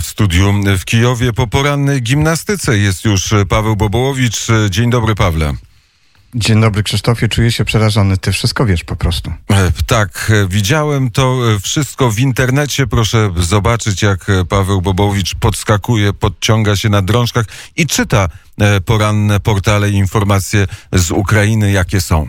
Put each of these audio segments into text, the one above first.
W studiu w Kijowie po porannej gimnastyce jest już Paweł Bobołowicz. Dzień dobry, Pawle. Dzień dobry Krzysztofie, czuję się przerażony. Ty wszystko wiesz po prostu. E, Tak, e, widziałem to e, wszystko w internecie. Proszę zobaczyć, jak Paweł Bobowicz podskakuje, podciąga się na drążkach i czyta poranne portale i informacje z Ukrainy, jakie są.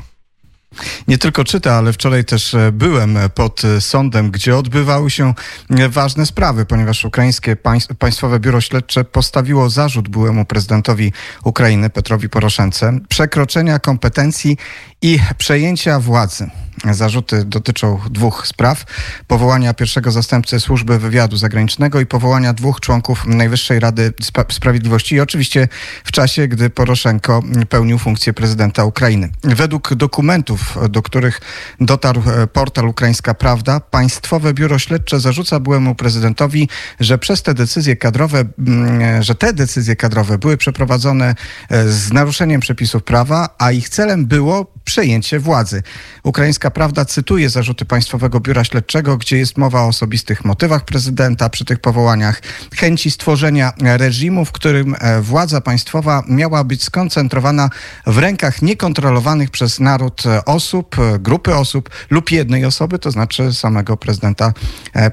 Nie tylko czyta, ale wczoraj też e, byłem pod e, sądem, gdzie odbywały się e, ważne sprawy, ponieważ ukraińskie państw, Państwowe Biuro Śledcze postawiło zarzut byłemu prezydentowi Ukrainy, Petrowi Poroszence, przekroczenia kompetencji i przejęcia władzy. Zarzuty dotyczą dwóch spraw: powołania pierwszego zastępcy służby wywiadu zagranicznego i powołania dwóch członków Najwyższej Rady Sprawiedliwości. I oczywiście w czasie, gdy Poroszenko pełnił funkcję prezydenta Ukrainy. Według dokumentów, do których dotarł e, portal Ukraińska Prawda, Państwowe Biuro Śledcze zarzuca byłemu prezydentowi, że przez te decyzje kadrowe, mm, że te decyzje kadrowe były przeprowadzone e, z naruszeniem przepisów prawa, a ich celem było przejęcie władzy. Ukraińska Prawda cytuje zarzuty Państwowego Biura Śledczego, gdzie jest mowa o osobistych motywach prezydenta przy tych powołaniach, chęci stworzenia reżimu, w którym e, władza państwowa miała być skoncentrowana w rękach niekontrolowanych przez naród e, osób, e, grupy osób lub jednej osoby, to znaczy samego prezydenta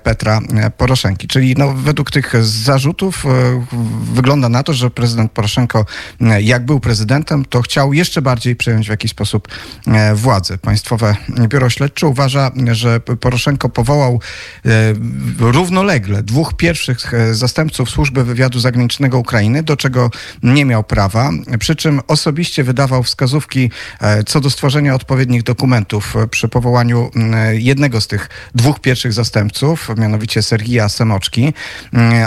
Petra Poroszenki. Czyli no, według tych zarzutów wygląda na to, że prezydent Poroszenko, jak był prezydentem, to chciał jeszcze bardziej przejąć w jakiś sposób e, władzę. Państwowe Biuro Śledcze uważa, że Poroszenko powołał e, równolegle dwóch pierwszych e, zastępców służby wywiadu zagranicznego Ukrainy, do czego nie miał prawa, przy czym osobiście wydawał wskazówki co do stworzenia odpowiednich dokumentów przy powołaniu jednego z tych dwóch pierwszych zastępców, mianowicie Sergija Semoczki.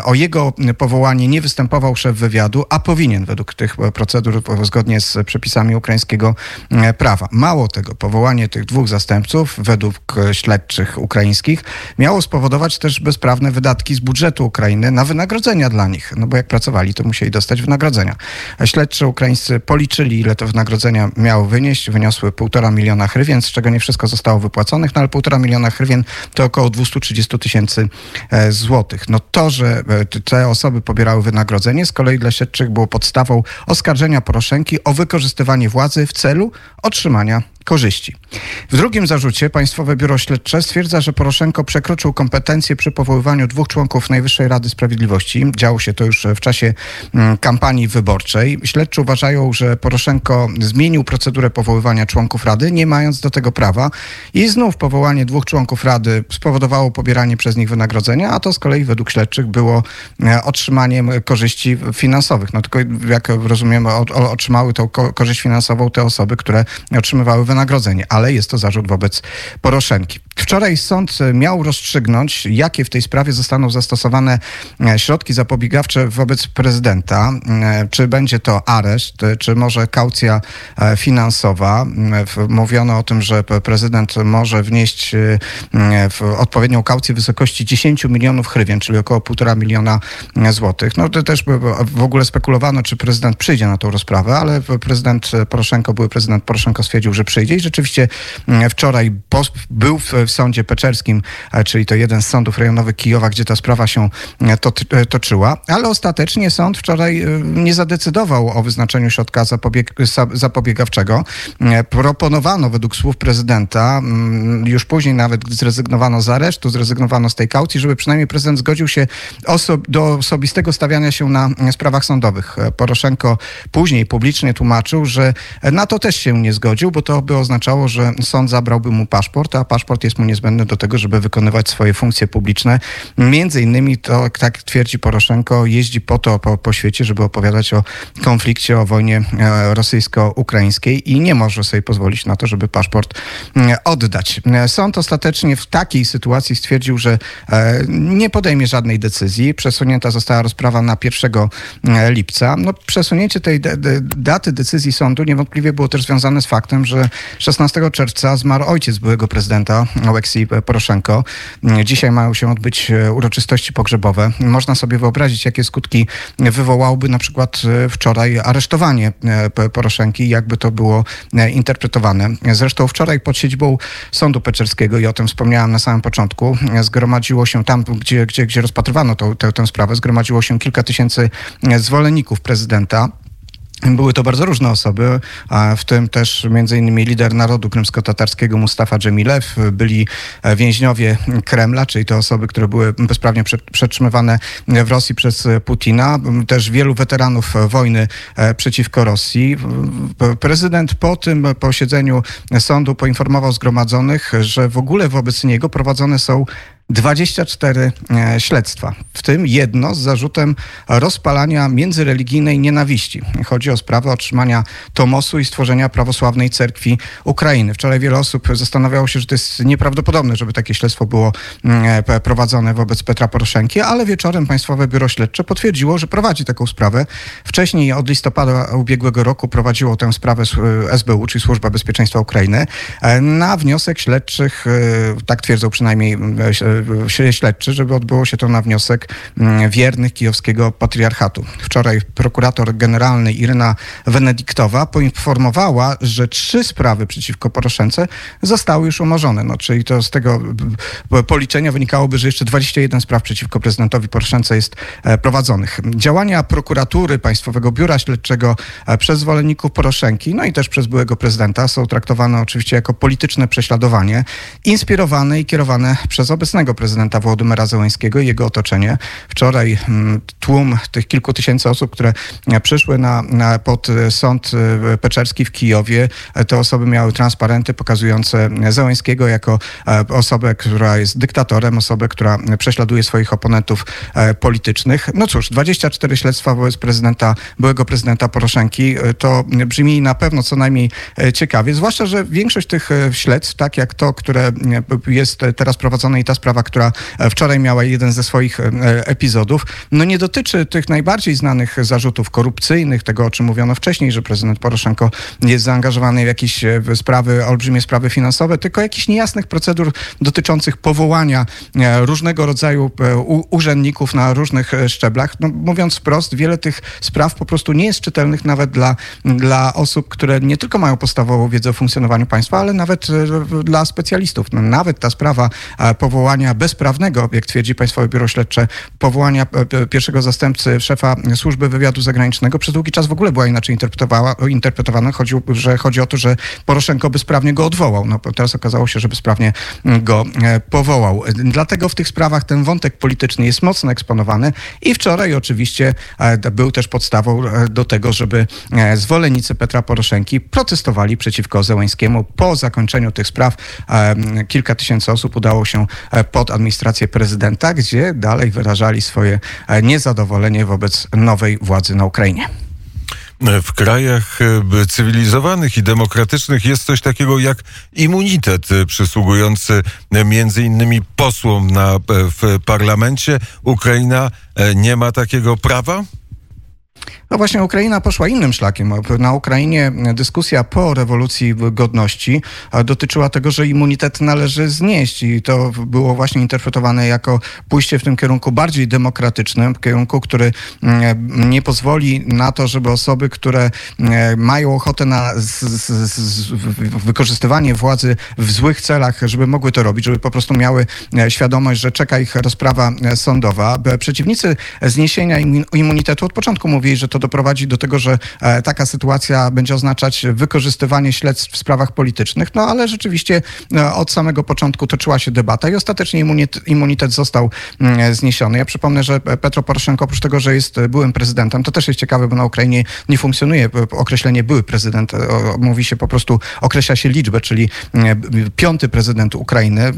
O jego powołanie nie występował szef wywiadu, a powinien według tych procedur zgodnie z przepisami ukraińskiego e, Mało tego, powołanie tych dwóch zastępców według e, śledczych ukraińskich miało spowodować też bezprawne wydatki z budżetu Ukrainy na wynagrodzenia dla nich, no bo jak pracowali, to musieli dostać wynagrodzenia. A Śledczy ukraińscy policzyli, ile to wynagrodzenia miało wynieść, wyniosły półtora miliona hrywien, z czego nie wszystko zostało wypłaconych, no ale półtora miliona hrywien to około 230 tysięcy e, złotych. No to, że e, te osoby pobierały wynagrodzenie, z kolei dla śledczych było podstawą oskarżenia Poroszenki o wykorzystywanie władzy w celu otrzymania zatrzymania. Korzyści. W drugim zarzucie Państwowe Biuro Śledcze stwierdza, że Poroszenko przekroczył kompetencje przy powoływaniu dwóch członków Najwyższej Rady Sprawiedliwości. Działo się to już w czasie mm, kampanii wyborczej. Śledczy uważają, że Poroszenko zmienił procedurę powoływania członków Rady, nie mając do tego prawa i znów powołanie dwóch członków Rady spowodowało pobieranie przez nich wynagrodzenia, a to z kolei według śledczych było e, otrzymaniem korzyści finansowych. No tylko jak rozumiem, o- o- otrzymały tą ko- korzyść finansową te osoby, które otrzymywały wynagrodzenie, ale jest to zarzut wobec Poroszenki. Wczoraj sąd e, miał rozstrzygnąć, jakie w tej sprawie zostaną zastosowane e, środki zapobiegawcze wobec prezydenta. E, Czy będzie to areszt, czy może kaucja finansowa. Mówiono o tym, że prezydent może wnieść w odpowiednią kaucję w wysokości 10 milionów hrywien, czyli około 1,5 miliona złotych. No to też w ogóle spekulowano, czy prezydent przyjdzie na tą rozprawę, ale prezydent Poroszenko, były prezydent Poroszenko stwierdził, że przyjdzie i rzeczywiście wczoraj był w, w sądzie peczerskim, czyli to jeden z sądów rejonowych Kijowa, gdzie ta sprawa się e, e, toczyła, ale ostatecznie sąd wczoraj e, nie zadecydował o wyznaczeniu środka zapobieg- za- zapobiegawczego. Proponowano według słów prezydenta, mm, już później nawet zrezygnowano z aresztu, zrezygnowano z tej kaucji, żeby przynajmniej prezydent zgodził się oso- do osobistego stawiania się na sprawach sądowych. Poroszenko później publicznie tłumaczył, że na to też się nie zgodził, bo to by oznaczało, że sąd zabrałby mu paszport, a paszport jest mu niezbędny do tego, żeby wykonywać swoje funkcje publiczne. Między innymi to, tak twierdzi Poroszenko, jeździ po to po, po świecie, żeby opowiadać o konflikcie, o wojnie e, rosyjsko-ukraińskiej i nie może sobie pozwolić na to, żeby paszport mm, oddać. E, Sąd ostatecznie w takiej sytuacji stwierdził, że e, nie podejmie żadnej decyzji. Przesunięta została rozprawa na 1 e, lipca. No, przesunięcie tej daty decyzji sądu niewątpliwie było też związane z faktem, że 16 czerwca zmarł ojciec byłego prezydenta Aleksii Poroszenko. Dzisiaj mają się odbyć uroczystości pogrzebowe. Można sobie wyobrazić, jakie skutki wywołałoby na przykład wczoraj aresztowanie Poroszenki, jakby to było interpretowane. Zresztą wczoraj pod siedzibą Sądu Peczerskiego, i o tym wspomniałam na samym początku, zgromadziło się tam, gdzie, gdzie, gdzie rozpatrywano tę, tę sprawę, zgromadziło się kilka tysięcy zwolenników prezydenta. Były to bardzo różne osoby, w tym też m.in. lider narodu krymsko-tatarskiego Mustafa Dżemilew, byli więźniowie Kremla, czyli to osoby, które były bezprawnie przetrzymywane w Rosji przez Putina, też wielu weteranów wojny e, przeciwko Rosji. Prezydent po tym posiedzeniu sądu poinformował zgromadzonych, że w ogóle wobec niego prowadzone są 24 e, śledztwa, w tym jedno z zarzutem rozpalania międzyreligijnej nienawiści. Chodzi o sprawę otrzymania Tomosu i stworzenia prawosławnej cerkwi Ukrainy. Wczoraj wiele osób zastanawiało się, że to jest nieprawdopodobne, żeby takie śledztwo było mm, e, prowadzone wobec Petra Poroszenki, ale wieczorem Państwowe Biuro Śledcze potwierdziło, że prowadzi taką sprawę. Wcześniej od listopada ubiegłego roku prowadziło tę sprawę SBU, czyli Służba Bezpieczeństwa Ukrainy, e, na wniosek śledczych, tak twierdzą przynajmniej śledczy, żeby odbyło się to na wniosek mm, wiernych kijowskiego patriarchatu. Wczoraj prokurator generalny Iryna Wenedyktowa poinformowała, że trzy sprawy przeciwko Poroszence zostały już umorzone. No, czyli to z tego policzenia wynikałoby, że jeszcze 21 spraw przeciwko prezydentowi Poroszence jest e, prowadzonych. Działania prokuratury Państwowego Biura Śledczego e, przez zwolenników Poroszenki, no i też przez byłego prezydenta są traktowane oczywiście jako polityczne prześladowanie, inspirowane i kierowane przez obecnego prezydenta Władimira Zełańskiego i jego otoczenie. Wczoraj mm, tłum tych kilku tysięcy osób, które e, przyszły na, na, pod sąd e, Peczerski w Kijowie, e, te osoby miały transparenty pokazujące Zełańskiego jako osobę, która jest dyktatorem, osobę, która prześladuje swoich oponentów politycznych. No cóż, 24 śledztwa wobec prezydenta, byłego prezydenta Poroszenki, to brzmi na pewno co najmniej ciekawie, zwłaszcza, że większość tych śledztw, tak jak to, które jest teraz prowadzone i ta sprawa, która e, wczoraj miała jeden ze swoich e, epizodów, no nie dotyczy tych najbardziej znanych zarzutów korupcyjnych, tego o czym mówiono wcześniej, że prezydent Poroszenko jest zaangażowany w jakieś e, sprawy, olbrzymie sprawy finansowe, tylko jakichś niejasnych procedur dotyczących powołania różnego rodzaju urzędników na różnych szczeblach. No, mówiąc wprost, wiele tych spraw po prostu nie jest czytelnych nawet dla, dla osób, które nie tylko mają podstawową wiedzę o funkcjonowaniu państwa, ale nawet dla specjalistów. No, nawet ta sprawa powołania bezprawnego, jak twierdzi Państwowe Biuro Śledcze, powołania e, pierwszego zastępcy szefa Służby Wywiadu Zagranicznego przez długi czas w ogóle była inaczej interpretowana. Że chodzi o to, że Poroszenko bezprawnie go odwołał. No, teraz okazało się, że bezprawnie go e, powołał. Dlatego w tych sprawach ten wątek polityczny jest mocno eksponowany i wczoraj oczywiście e, był też podstawą do tego, żeby zwolennicy Petra Poroszenki protestowali przeciwko Zełańskiemu. Po zakończeniu tych spraw kilka tysięcy osób udało się pod administrację prezydenta, gdzie dalej wyrażali swoje e, niezadowolenie wobec nowej władzy na Ukrainie. W krajach e, cywilizowanych i demokratycznych jest coś takiego jak immunitet e, przysługujący między innymi posłom na, w parlamencie. Ukraina nie ma takiego prawa? No właśnie Ukraina poszła innym szlakiem. Na Ukrainie dyskusja po rewolucji godności dotyczyła tego, że immunitet należy znieść i to było właśnie interpretowane jako pójście w tym kierunku bardziej demokratycznym, w kierunku, który mm, nie pozwoli na to, żeby osoby, które mm, mają ochotę na z, z, z, wykorzystywanie władzy w złych celach, żeby mogły to robić, żeby po prostu miały e, świadomość, że czeka ich rozprawa e, sądowa. Przeciwnicy zniesienia immunitetu od początku mówili, że to doprowadzi do tego, że e, taka sytuacja będzie oznaczać wykorzystywanie śledztw w sprawach politycznych. No ale rzeczywiście e, od samego początku toczyła się debata i ostatecznie immunitet, został mm, zniesiony. Ja przypomnę, że Petro Poroszenko oprócz tego, że jest byłym prezydentem, to też jest ciekawe, bo na Ukrainie nie funkcjonuje określenie były prezydent. Mówi się po prostu, określa się liczbę, czyli mm, piąty prezydent Ukrainy.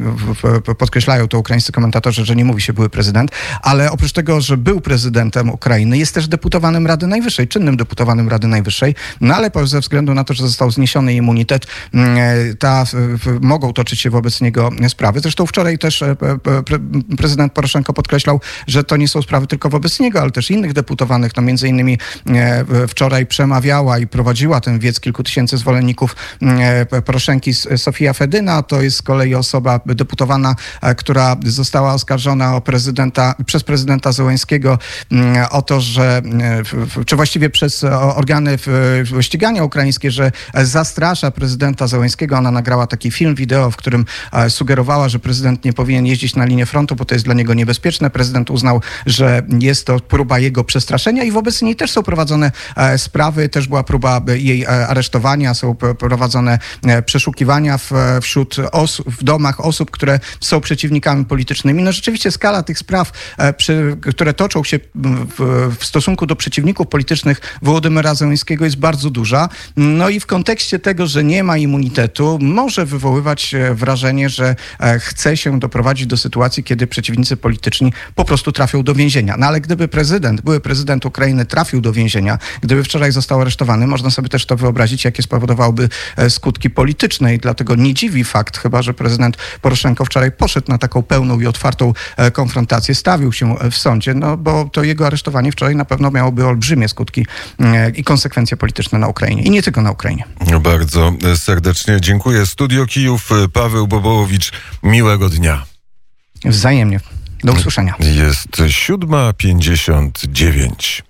Podkreślają to ukraińscy komentatorzy, że nie mówi się były prezydent, ale oprócz tego, że był prezydentem Ukrainy, jest też deputowanym Rady Najwyższej, czynnym deputowanym Rady Najwyższej, no ale ze względu na to, że został zniesiony immunitet, ta, mogą toczyć się wobec niego sprawy. Zresztą wczoraj też prezydent Poroszenko podkreślał, że to nie są sprawy tylko wobec niego, ale też innych deputowanych. No między innymi wczoraj przemawiała i prowadziła ten wiec kilku tysięcy zwolenników Poroszenki Sofia Fedyna. To jest z kolei osoba deputowana, która została oskarżona o prezydenta, przez prezydenta Zełęskiego o to, że, czy właściwie przez organy ścigania ukraińskie, że zastrasza prezydenta Zełęskiego. Ona nagrała taki film, wideo, w którym sugerowała, że prezydent nie powinien jeździć na linię frontu, bo to jest dla niego niebezpieczne. Prezydent uznał, że jest to próba jego przestraszenia i wobec niej też są prowadzone sprawy, też była próba jej aresztowania, są prowadzone przeszukiwania wśród osób, w domach osób, które są przeciwnikami politycznymi. No rzeczywiście skala tych spraw, które toczą się w stosunku do przeciwników politycznych Wołodymyra Zełenskiego jest bardzo duża. No i w kontekście tego, że nie ma immunitetu, może wywoływać wrażenie, że chce się doprowadzić do sytuacji, kiedy przeciwnicy polityczni po prostu trafią do więzienia. No ale gdyby prezydent, były prezydent Ukrainy trafił do więzienia, gdyby wczoraj został aresztowany, można sobie też to wyobrazić, jakie spowodowałoby skutki polityczne i dlatego nie dziwi fakt, chyba że prezydent Poroszenko wczoraj poszedł na taką pełną i otwartą konfrontację, stawił się w sądzie, no bo to jego aresztowanie wczoraj na pewno miałoby olbrzymie skutki i konsekwencje polityczne na Ukrainie. I nie tylko na Ukrainie. Bardzo serdecznie dziękuję. Studio Kijów, Paweł Bobołowicz. Miłego dnia. Wzajemnie. Do usłyszenia. Jest 7.59.